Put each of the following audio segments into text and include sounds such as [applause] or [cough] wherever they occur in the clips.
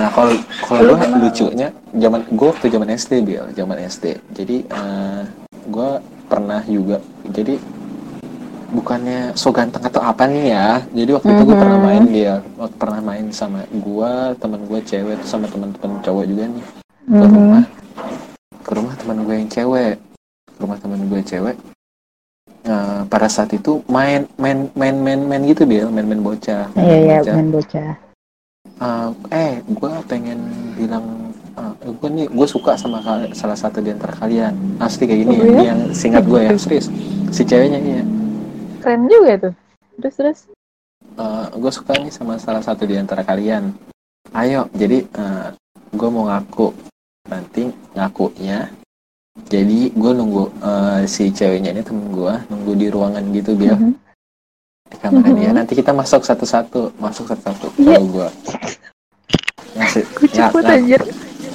nah kalau kalau gue lucunya zaman gue waktu zaman SD bil zaman SD jadi uh, gue pernah juga jadi bukannya so ganteng atau apa nih ya jadi waktu itu gue pernah Mhm. main dia waktu pernah main sama gue teman gue cewek sama teman-teman cowok juga nih ke Mhm. rumah ke rumah teman gue yang cewek ke rumah teman gue cewek Nah, pada saat itu main main main main main gitu bil main main bocah Iya iya bocah. main bocah. Uh, eh gue pengen bilang uh, gue nih gue suka sama salah satu di antara kalian asli kayak gini Oh, ya ya? Ini yang singkat gue ya serius si ceweknya iya Keren juga tuh. Terus terus. gue suka nih sama salah satu di antara kalian ayo jadi gue mau ngaku nanti ngakunya jadi gue nunggu uh, si ceweknya ini temen gue nunggu di ruangan gitu biar Mhm. di kamar Mhm. dia nanti kita masuk satu-satu masuk satu-satu Iya. kalau gue ngasih ya, nah, anjir.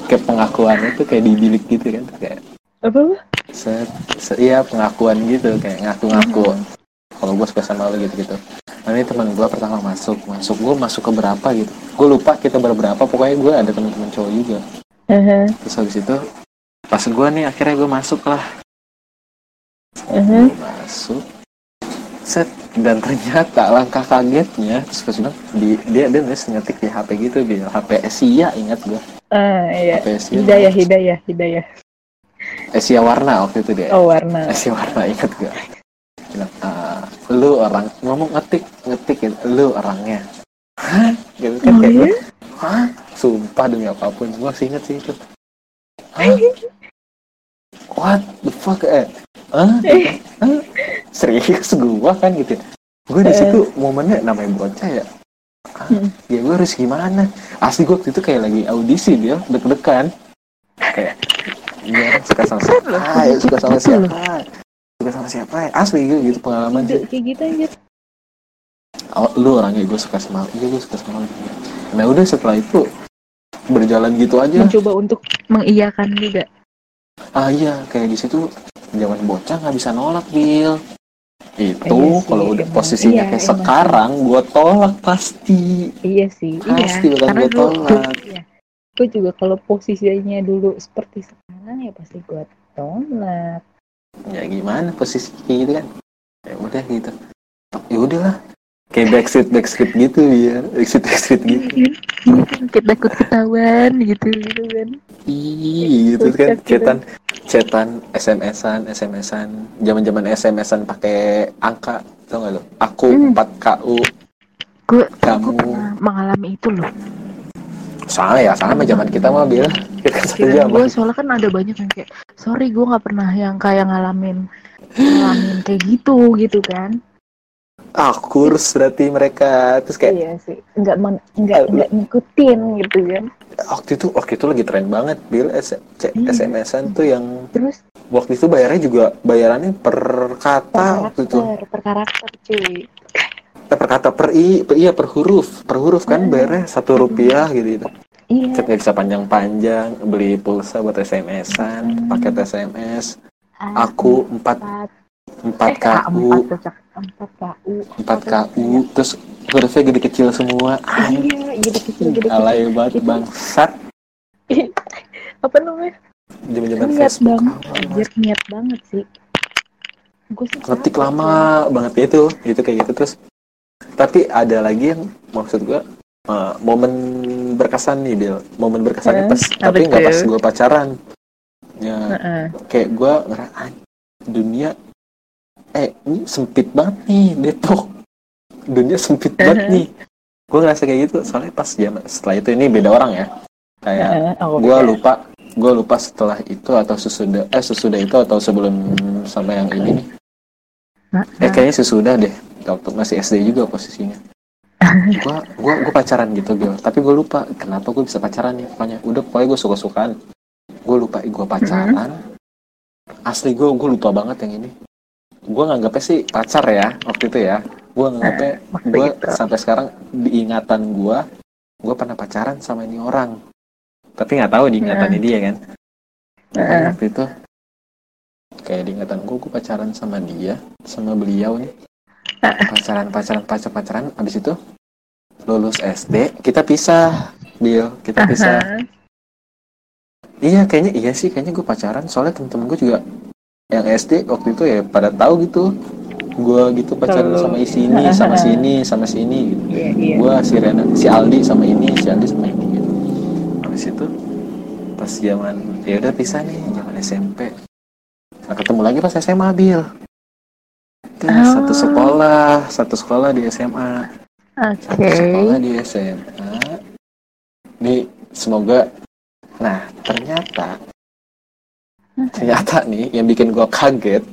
ke pengakuannya tuh kayak di bilik gitu kan kayak Apa set, se- iya pengakuan gitu kayak ngaku-ngaku Mhm. kalau gue suka sama lo gitu-gitu nah ini teman gue pertama masuk masuk gue masuk ke berapa gitu gue lupa kita berberapa pokoknya gue ada teman-teman cowok juga Mhm. terus habis itu pas gue nih akhirnya gue masuk lah. Gua masuk set. Dan ternyata langkah kagetnya terus pas bilang di dia dia nulis ngetik di HP gitu di HP Asia ingat gue Ah iya. HP Asia. Hidayah hidayah hidayah. Asia warna waktu itu dia. Oh warna. Asia warna ingat gue bilang "Ah, lu orang ngomong ngetik ngetik gitu lu orangnya. Hah? Gitu kan Oh kayak iya. hah? Sumpah demi apa pun gue masih inget sih itu. Hah? [laughs] What the fuck eh? Hah? Hah? Serius gue kan gitu gue di situ momennya namanya bocah ya. Hah? Hmm. ya gue harus gimana? Asli gue waktu itu kayak lagi audisi dia deg-degan. Kayak dia suka sama siapa? ya, suka sama siapa? Suka sama siapa? Ya asli gitu, gitu pengalaman sih. Kayak gitu anjir. oh, lu orangnya gue suka sama iya gue suka sama lu. Nah udah setelah itu berjalan gitu aja. Mencoba untuk mengiyakan juga. ah iya kayak di situ zaman bocah nggak bisa nolak Bil itu Iya kalau udah emang. posisinya Iya, kayak emang. sekarang gue tolak pasti Iya sih. Pasti iya. bakal Karena gue tolak. iya. Gue juga kalau posisinya dulu seperti sekarang ya pasti gue tolak. ya gimana posisi kayak gitu kan ya udah gitu ya udahlah kayak backstreet backstreet gitu ya backstreet backstreet gitu Kita takut ketahuan gitu gitu kan. Ih, gitu kan gitu. cetan cetan SMS-an SMS-an zaman-zaman SMS-an pakai angka tau gak lo aku Hmm. 4 KU Gue Kamu. mengalami itu loh. soalnya ya sama zaman kita mah bil kita kan gue zaman soalnya kan ada banyak yang kayak sorry gue nggak pernah yang kayak ngalamin ngalamin kayak gitu gitu kan. Ah kurs berarti mereka terus kayak Iya sih. Nggak men- nggak nggak ngikutin gitu kan. waktu itu waktu itu lagi tren banget bil S- C- Iya. SMS-an tuh yang Terus waktu itu bayarnya juga bayarannya per kata per waktu itu per karakter cuy. eh, per kata per i per, iya per huruf per huruf kan Hmm. bayarnya satu rupiah gitu gitu Iya. Chat nggak bisa panjang-panjang, beli pulsa buat SMS-an, Hmm. paket SMS. Aku 4 empat 4 eh, KU, empat cocok. empat KU 4 KU, terus hurufnya gede kecil semua. Iya, gede kecil gede kecil. Alay banget Itu- bangsat. [laughs] Apa namanya? Jaman-jaman Niat Facebook. banget, niat banget sih. Gue sih Ngetik lama banget itu, gitu kayak gitu terus. Tapi ada lagi yang maksud gua eh, momen berkesan nih Bil momen berkesannya Eh, pas tapi nggak pas gue pacaran ya cuy. Heeh. kayak gue ngerasa "Ah, dunia eh ini sempit banget nih Depok dunia sempit banget [laughs] nih. Gue ngerasa kayak gitu soalnya pas zaman setelah itu ini beda orang ya. Kayak [laughs] aku gue lupa gue lupa setelah itu atau sesudah eh sesudah itu atau sebelum sama yang ini nih. Eh Heeh. kayaknya sesudah deh waktu masih SD juga posisinya. [laughs] Gue gua gua pacaran gitu Bil tapi gue lupa kenapa gue bisa pacaran nih pokoknya. Udah pokoknya gue suka sukaan gue lupa gue pacaran. Asli gue gue lupa banget yang ini gue nganggapnya sih pacar ya waktu itu ya. Gue nganggapnya Waktu gue itu. sampai sekarang diingatan gue gue pernah pacaran sama ini orang. Tapi nggak tahu diingatannya dia kan? Pokoknya Heeh. waktu itu kayak diingatan gue gue pacaran sama dia sama beliau nih. Pacaran pacaran pacaran pacaran. Abis itu lulus SD kita pisah Bill kita pisah. Aha. iya kayaknya iya sih kayaknya gue pacaran. Soalnya temen-temen gue juga yang SD waktu itu ya pada tahu gitu. Gue gitu pacaran sama si ini [laughs] sama si ini sama si ini gitu. Iya, iya. gue si Rena si Aldi sama ini si Aldi sama ini gitu. Habis itu pas zaman ya udah pisah nih zaman SMP nah, ketemu lagi pas SMA Bill Tuh, Oh. satu sekolah satu sekolah di SMA satu Oke. sekolah di SMA nih semoga. Nah ternyata ternyata nih yang bikin gue kaget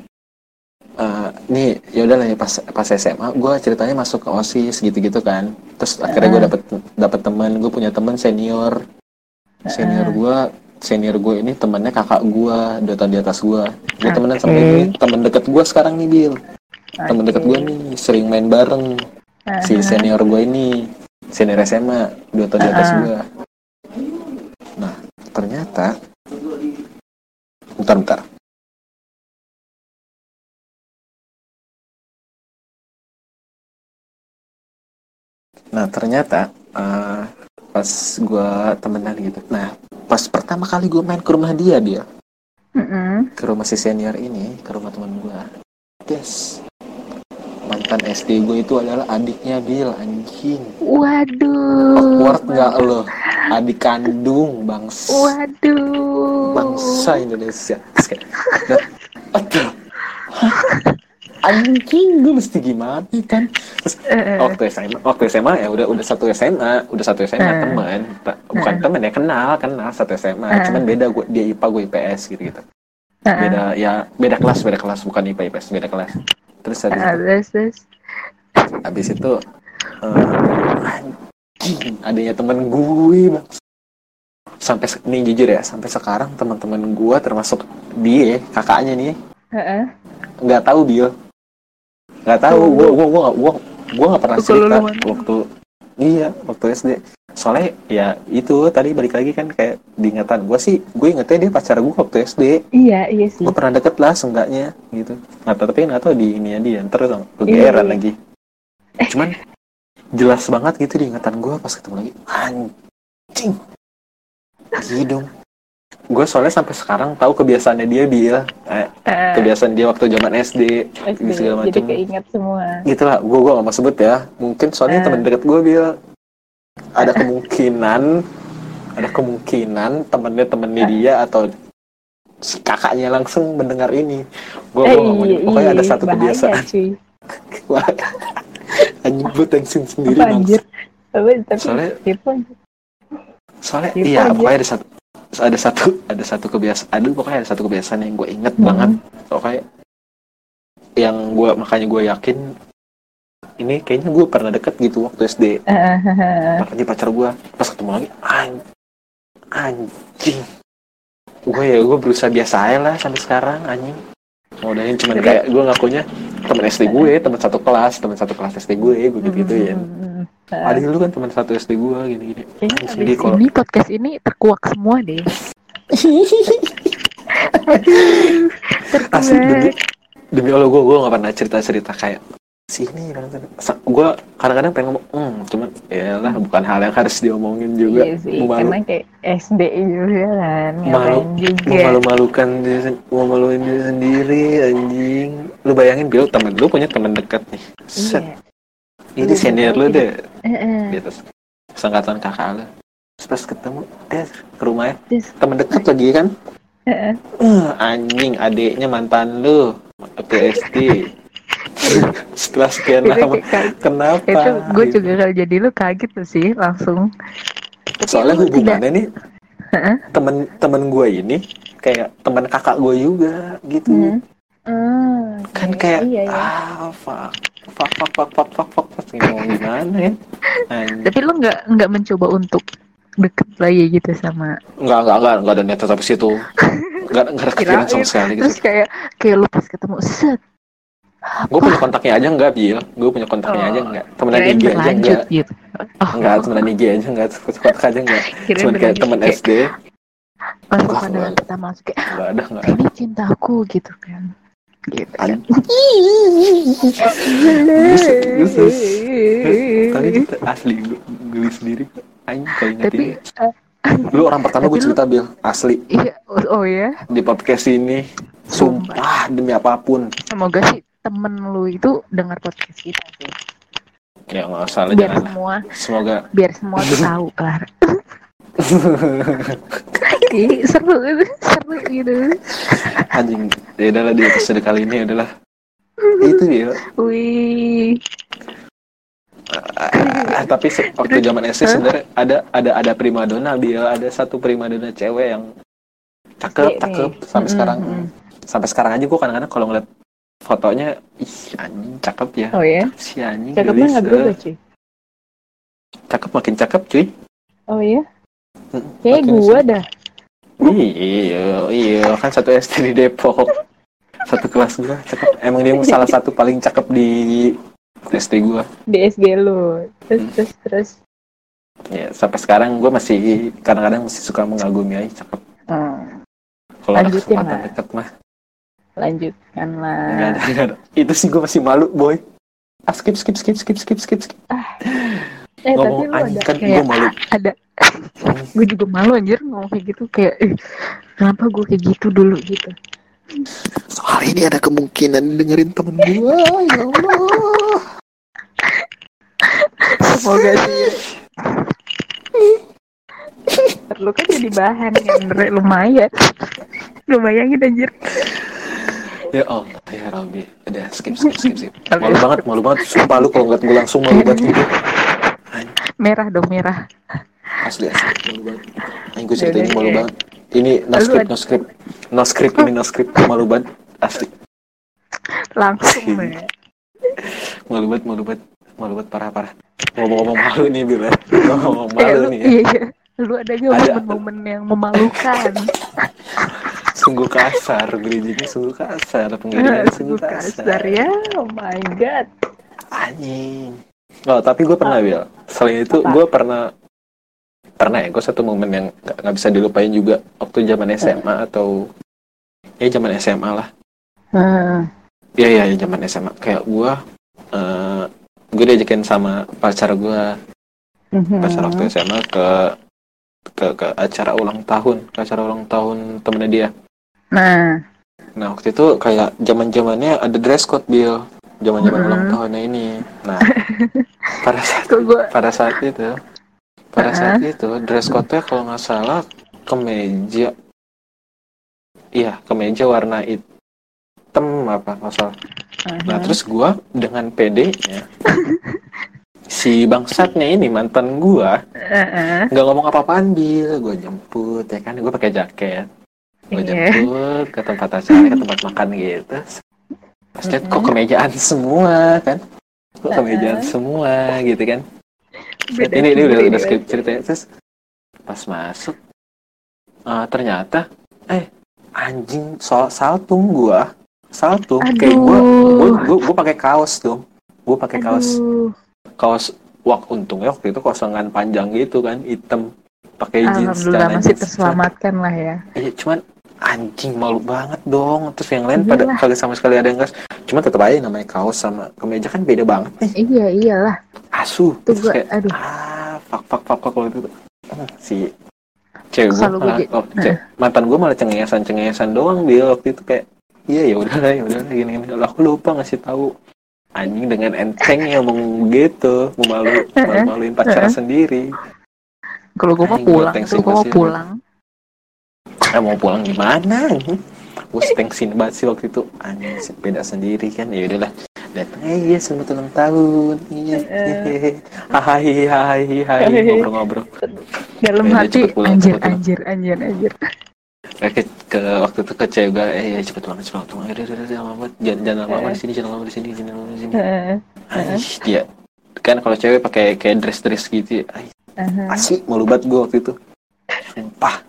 eh, nih ya udahlah ya pas pas SMA gue ceritanya masuk ke osis gitu-gitu kan. Terus akhirnya gue Ah. dapet dapet teman gue punya teman senior. Senior Ah. gue senior gue ini temannya kakak gue dua tahun di atas gue gue temenan sama ini teman deket gue sekarang nih Bill teman deket gue nih sering main bareng. Si senior gue ini senior SMA dua tahun di atas Ah. gue nah ternyata bentar bentar. Nah ternyata eh, pas gue temenan gitu. Nah pas pertama kali gue main ke rumah dia dia. Mm-mm. ke rumah si senior ini ke rumah teman gue yes. Mantan SD gue itu adalah adiknya Bill anjing. Waduh. awkward nggak lo adik kandung bangs Waduh. bangsa Indonesia Terus kayak, "Dah, aduh hah? anjing gue mesti gimana kan terus Eh, waktu SMA waktu SMA ya udah udah satu SMA udah satu SMA Eh. teman bukan Eh. teman ya kenal kenal satu SMA Eh. cuman beda gue dia IPA gue IPS gitu gitu Ah, beda ya beda kelas beda kelas bukan IPA IPS beda kelas terus habis terus, terus. habis itu anjing adanya temen gue bang. Sampai nih jujur ya sampai sekarang teman-teman gue termasuk dia kakaknya nih Heeh. nggak tahu Bill nggak tahu gue gue gue gue gue nggak pernah cerita waktu iya waktu SD soalnya ya itu tadi balik lagi kan kayak diingatan gue sih gue ingetnya dia pacar gue waktu SD Iya, iya sih. gue pernah deket lah seenggaknya gitu. Nggak tahu tapi nggak tahu di ini dia ntar dong Iya, iya. lagi. Cuman jelas banget gitu di ingatan gue pas ketemu lagi. Anjing. Gitu dong. Gue soalnya sampai sekarang tahu kebiasaannya dia dia eh, Eh, kebiasaan dia waktu zaman SD SD, segala jadi macam keinget semua. gitu lah gue gue gak mau sebut ya. Mungkin soalnya Eh. teman deket gue dia ada kemungkinan ada kemungkinan temennya temennya dia atau si kakaknya langsung mendengar ini. Gue Eh, gue gak mau nyebut. pokoknya ada satu bahaya, kebiasaan [laughs] anjing gue tensin sendiri Apa anjir? Tapi Soalnya- itu soalnya iya pokoknya ada satu ada satu ada satu kebiasaan aduh pokoknya ada satu kebiasaan yang gue inget Hmm. banget. Pokoknya yang gue makanya gue yakin ini kayaknya gue pernah deket gitu waktu SD [laughs] makanya pacar gue pas ketemu lagi an- anjing. Gue ya gue berusaha biasa aja lah sampai sekarang anjing modalnya cuman Tapi- kayak gue ngakunya teman SD gue teman satu kelas teman satu kelas SD gue gue gitu gituin Hmm, hmm, hmm. Eh, adik lu kan teman satu SD gue gini gini Kayaknya Jadi kalau- ini podcast ini terkuak semua deh. [laughs] asli demi demi allah gue gue gak pernah cerita cerita kayak sini gue kadang-kadang pengen ngomong hmm, cuman ya lah bukan hal yang harus diomongin juga. Iya sih, Memalu- karena kayak SD juga kan, Malu- ngapain juga. memalu-malukan diri memaluin diri sendiri anjing. Lu bayangin Bill temen lu punya temen dekat nih. Set. Iya. ini senior lu deh. Eh, eh. di atas sangkatan kakak lu. Terus pas ketemu dia ke rumahnya Terus, temen dekat lagi kan? Eh, eh. Eh, anjing adiknya mantan lu. Waktu SD setelah sekian lama kenapa itu gue gitu. juga kalau jadi lu kaget tuh sih langsung Tapi soalnya hubungannya tidak... nih huh? temen temen gue ini kayak temen kakak gue juga gitu hmm. Hmm, kan okay, kayak iya, iya. ah fuck fuck fuck fuck fuck fuck fuck, fuck. mau gimana ya Anjir. tapi lu nggak nggak mencoba untuk deket lagi gitu sama nggak nggak nggak nggak ada niat tetap situ nggak nggak ada kepikiran sama sekali gitu. terus kayak kayak lu pas ketemu set gue punya kontaknya aja enggak bil. Gue punya kontaknya Oh, aja enggak temenan kirain IG aja enggak gitu. Oh, enggak temenan IG aja enggak kontak aja enggak [laughs] cuman kayak temen kayak SD Pas pandangan pertama langsung kayak enggak ada enggak ada. ini cintaku gitu kan. Gitu kan. Tapi kita asli gue sendiri. Anjing Tapi ini. eh, Lu orang pertama gue cerita Bil, asli. Iya oh, oh ya, di podcast ini. Sumpah demi apa pun. semoga sih temen lu itu dengar podcast kita sih. Ya nggak usah lah Biar jangan. semua Semoga biar semua tuh tahu. [laughs] Ih, seru seru gitu. anjing. Ya adalah di episode kali ini adalah itu ya. Wih, Ah, tapi se- waktu zaman SD sebenarnya ada ada ada primadona Bil, ada satu primadona cewek yang cakep, Iya, cakep nih. sampai sekarang. Sampai sekarang aja gue kadang-kadang kalau ngeliat fotonya, ih anjing cakep ya. Oh ya, Si anjing cakepnya nggak eh. berubah cuy. Cakep makin cakep cuy. Oh ya, kayak sih. dah. Iya, iya kan satu SD di Depok. Satu kelas gua cakep. Emang dia salah satu paling cakep di SD gua. di SG lu. Terus Hmm. terus terus. Ya, sampai sekarang gua masih kadang-kadang masih suka mengagumi aja cakep. Hmm, Kalau ada kesempatan lah. deket mah lanjutkan nggak lah. ada, nggak ada. Itu sih gua masih malu, boy. Ah, skip, skip, skip, skip, skip, skip, skip. [laughs] Eh tapi Ngomong ada anjing kan kayak gua malu. ada [laughs] gue juga malu anjir ngomong kayak gitu kayak eh, kenapa gue kayak gitu dulu gitu Soal ini ada kemungkinan dengerin temen gua, ya Allah. semoga sih perlu kan jadi bahan yang lumayan lumayan gitu anjir Ya Allah, ya Rabbi. Udah, skip, skip, skip, skip. Malu banget, malu banget. Sumpah lu kalau ngeliat gue langsung malu banget gitu. merah dong merah Asli, asli. Malu banget. Yang gue cerita ini Yaudah, malu ya. banget. Ini no script, no script. No script, ini no script. Malu banget. Asli. langsung [laughs] ya Malu banget, malu banget. Malu banget, parah-parah. Ngomong-ngomong malu nih, Bila. [laughs] Ngomong Eh, malu lu, nih ya. iya, iya. lu ada gak momen-momen yang memalukan [laughs] Sungguh kasar. Gerijiknya sungguh kasar. Pengiringannya sungguh sungguh kasar. kasar ya oh my god Anjing. Oh, tapi gue pernah, Bil. Selain itu, gue pernah pernah ya, gue satu momen yang gak, nggak bisa dilupain juga waktu zaman SMA atau ya zaman SMA lah. Hmm. Iya iya ya, zaman SMA kayak gue, eh gue diajakin sama pacar gue, Mhm. pacar waktu SMA ke ke ke acara ulang tahun, ke acara ulang tahun temennya dia. Nah. Nah waktu itu kayak zaman zamannya ada dress code Bill, zaman zaman ulang tahunnya ini. Nah [laughs] pada saat gue pada saat itu pada Uh-uh. saat itu dress code-nya kalau nggak salah kemeja. Iya kemeja warna hitam apa nggak salah. Nah terus gua dengan PD-nya [laughs] si bangsatnya ini mantan gua nggak ngomong apa-apaan bil gua jemput ya kan? Gua pakai jaket Iya. jemput ke tempat acara ke tempat makan gitu pas lihat kok kemejaan semua kan kok kemejaan semua gitu kan Beda ini ini udah udah dia. skrip ceritanya terus pas masuk eh, ternyata eh anjing soal saltung gua saltung kayak gua gua Aduh. gua, gua pakai kaos dong gua pakai kaos Aduh. kaos wak untungnya waktu itu kaos lengan panjang gitu kan hitam pakai jeans Alhamdulillah masih terselamatkan lah ya. iya cuman anjing malu banget dong. Terus yang lain pada Iyalah. kagak sama sekali ada yang gas cuma tetap aja namanya kaos sama kemeja kan beda banget nih. Iya iyalah. asu. Tuh terus gua, kayak aduh. ah fuck fuck fuck waktu itu. Hmm, si cewek gue Kalau gua malah, jadi- oh, ce- mantan gue malah cengengesan cengengesan doang dia waktu itu kayak iya ya udahlah ya udahlah gini gini Lah, aku lupa ngasih tahu. Anjing dengan enteng ya ngomong gitu mau malu [laughs] malu maluin pacar sendiri. Kalau gue mau pulang, kalau gue mau pulang. Eh mau pulang gimana? Gue stengsin banget sih waktu itu. Anjing sepeda sendiri kan. Ya udahlah. Datang eh iya selamat ulang tahun. Iya. Hai hai hai. Ngobrol-ngobrol. Dalam Udah, hati pulang, anjir, anjir, anjir, anjir. Kayak ke, ke waktu itu ke cewek gue, eh ya cepet banget cepet banget, udah udah udah lama jangan jangan lama di sini, jangan lama di sini, jangan lama di sini. Heeh, Aish, dia kan kalau cewek pakai kayak dress dress gitu, ya. Asli malu banget gue waktu itu. Sumpah,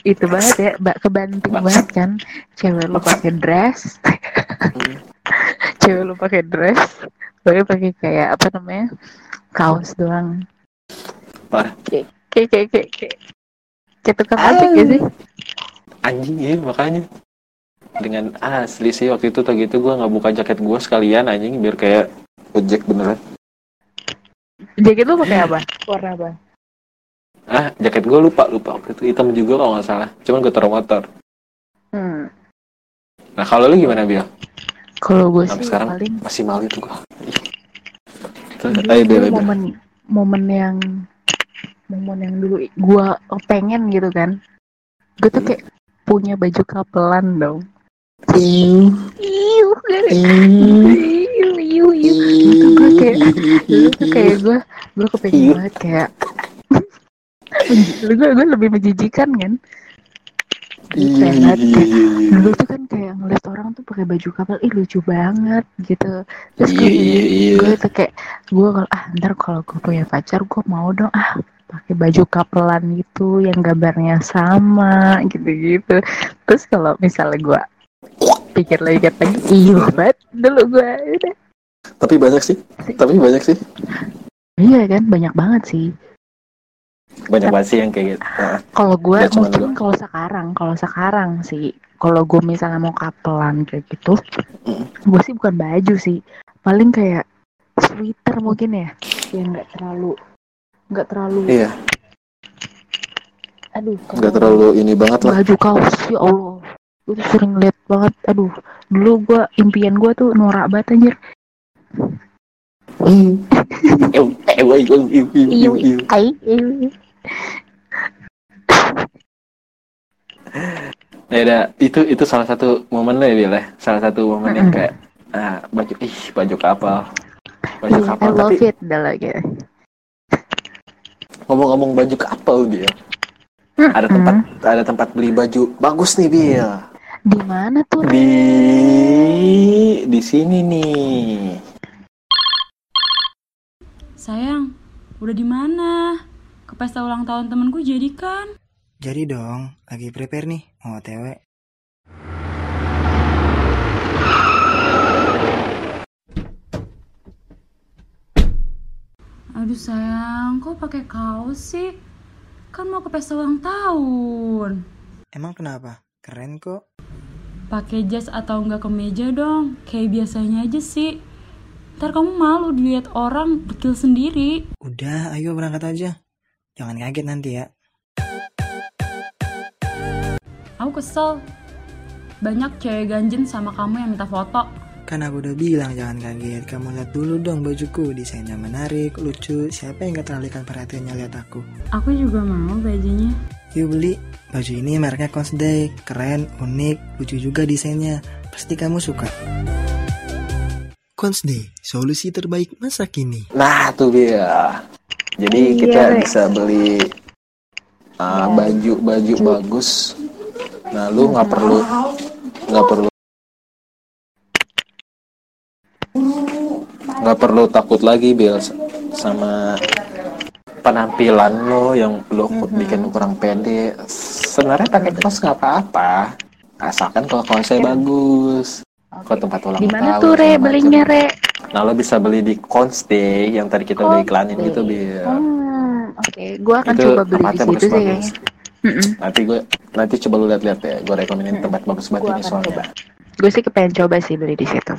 Itu banget ya, mbak kebanting Bangsat. banget kan. Cewek lu pakai dress, Hmm. [laughs] cewek lu pakai dress, gue pakai kayak apa namanya kaos doang. Parah. Kayak kayak kayak kayak kayak kayak tukang ojek ya sih. anjing ya makanya. Dengan asli sih waktu itu tuh gitu gue nggak buka jaket gue sekalian anjing biar kayak ojek beneran. Jaket lu pakai apa? Warna apa? Ah jaket gue lupa lupa waktu itu hitam juga kalau nggak salah cuman gue taruh motor Hmm. nah kalau lu gimana Bil? Kalau gue sampai sih sekarang paling masih malu tuh gue ayo Bil, dulu Bil. momen momen yang momen yang dulu gue pengen gitu kan. Gue tuh kayak punya baju kapelan dong. Iu, Iu, iu, iu, iu, iu. Itu gue kayak kayak gue gue kepengen Iu. banget kayak gue gue lebih menjijikan kan? Kayak iu, iu. dulu tuh kan kayak ngeliat orang tuh pakai baju kapal ih lucu banget gitu. Terus Iya, gue iya, iya. gue tuh kayak gue kalau ah ntar kalau gue punya pacar gue mau dong ah pakai baju kapelan gitu yang gambarnya sama gitu-gitu. Terus kalau misalnya gue pikir lagi kata iya banget dulu gue udah tapi banyak sih. Tapi banyak sih. Iya kan banyak banget sih banyak banget sih yang kayak gitu. [laughs] Kalau gue cuma mungkin kalau sekarang kalau sekarang sih kalau gue misalnya mau kapelan kayak gitu Mm. gue sih bukan baju sih. Paling kayak sweater mungkin ya. Yang nggak terlalu nggak terlalu iya. Aduh nggak terlalu ini banget lah. Baju kaos ya Allah. Gue tuh sering liat banget. Aduh dulu gue impian gue tuh norak banget anjir. [laughs] Ew, ew, ew, ew, ew, ew, ew, ew. ai iu. Ya udah, itu itu salah satu momen lo ya Bil ya. Salah satu momen yang kayak ah baju ih baju kapal. Baju I kapal love tapi it lagi ngomong-ngomong baju kapal Bil ada tempat ada tempat beli baju bagus nih Bil. Di mana tuh? Di di sini nih. Sayang, udah di mana? Ke pesta ulang tahun temenku jadi kan? Jadi dong, lagi prepare nih, mau otw. Aduh sayang, kok pakai kaos sih? Kan mau ke pesta ulang tahun. Emang kenapa? Keren kok. Pakai jas atau enggak kemeja dong, kayak biasanya aja sih. Ntar kamu malu dilihat orang dekil sendiri. Udah, ayo berangkat aja. Jangan kaget nanti ya. Aku kesel. Banyak cewek ganjen sama kamu yang minta foto. Kan aku udah bilang jangan kaget. Kamu lihat dulu dong bajuku. Desainnya menarik, lucu. Siapa yang gak teralihkan perhatiannya lihat aku? Aku juga mau bajunya. Yuk beli. Baju ini mereknya Consday. Keren, unik, lucu juga desainnya. Pasti kamu suka. Consday, solusi terbaik masa kini. nah tuh Bil jadi Iya, kita bisa beli uh, Ya. baju baju bagus. Nah lu nggak perlu nggak perlu nggak perlu takut lagi Bil sama penampilan lo yang lo bikin kurang pede. Sebenarnya pakai kaos nggak apa-apa. Asalkan kalau kaosnya bagus. Kalau tempat ulang di mana tahun tuh re? belinya re nah lo bisa beli di Constay yang tadi kita udah iklanin Constay. itu Bil. Hmm, oke. Gue akan itu coba beli di situ sih. nanti gue nanti coba lu lihat-lihat ya. Gue rekomenin tempat bagus banget ini soalnya. gue sih kepengen coba sih beli di situ.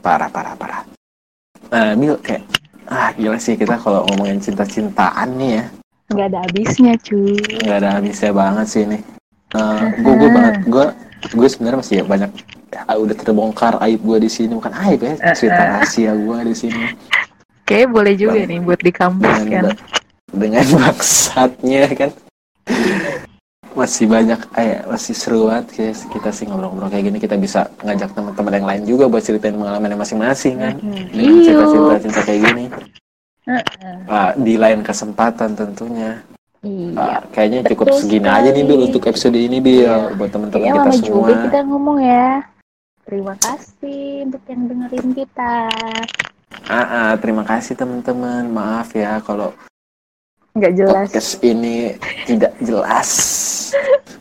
Parah parah parah. Nah Mil kayak ah gila sih kita kalau ngomongin cinta-cintaan nih ya. Nggak ada habisnya cuy. Nggak ada habisnya banget sih ini. Gue gue banget gue gue sebenarnya masih ya banyak ya, udah terbongkar aib gue di sini bukan aib ya cerita rahasia gue di sini Kayak boleh juga Bang. nih buat di kampus dengan kan. dengan [laughs] bangsatnya kan masih banyak eh masih seru banget kayak kita sih ngobrol-ngobrol kayak gini kita bisa ngajak teman-teman yang lain juga buat ceritain pengalaman masing-masing kan dengan Iyo. cerita-cerita cinta kayak gini. Ah, di lain kesempatan tentunya Iya. Ah, kayaknya cukup Betul segini sekali. aja nih Bil untuk episode ini Bil Iya. buat teman-teman Ya kita semua juga kita ngomong ya. Terima kasih untuk yang dengerin kita. Ah, ah, terima kasih teman-teman maaf ya kalau Nggak jelas. podcast ini tidak jelas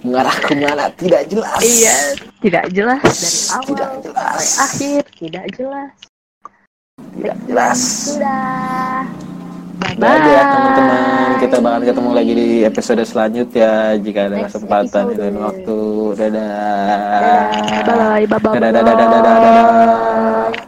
mengarah ke mana tidak jelas Iya, tidak jelas dari awal Tidak jelas. sampai akhir, tidak jelas. tidak jelas Sudah. Bye Dadah teman-teman, kita bakal ketemu lagi di episode selanjutnya jika ada Next kesempatan episode. dan waktu. Dadah. Dadah. Bye bye. Bye bye. Dadah, dadah, dadah, dadah, dadah.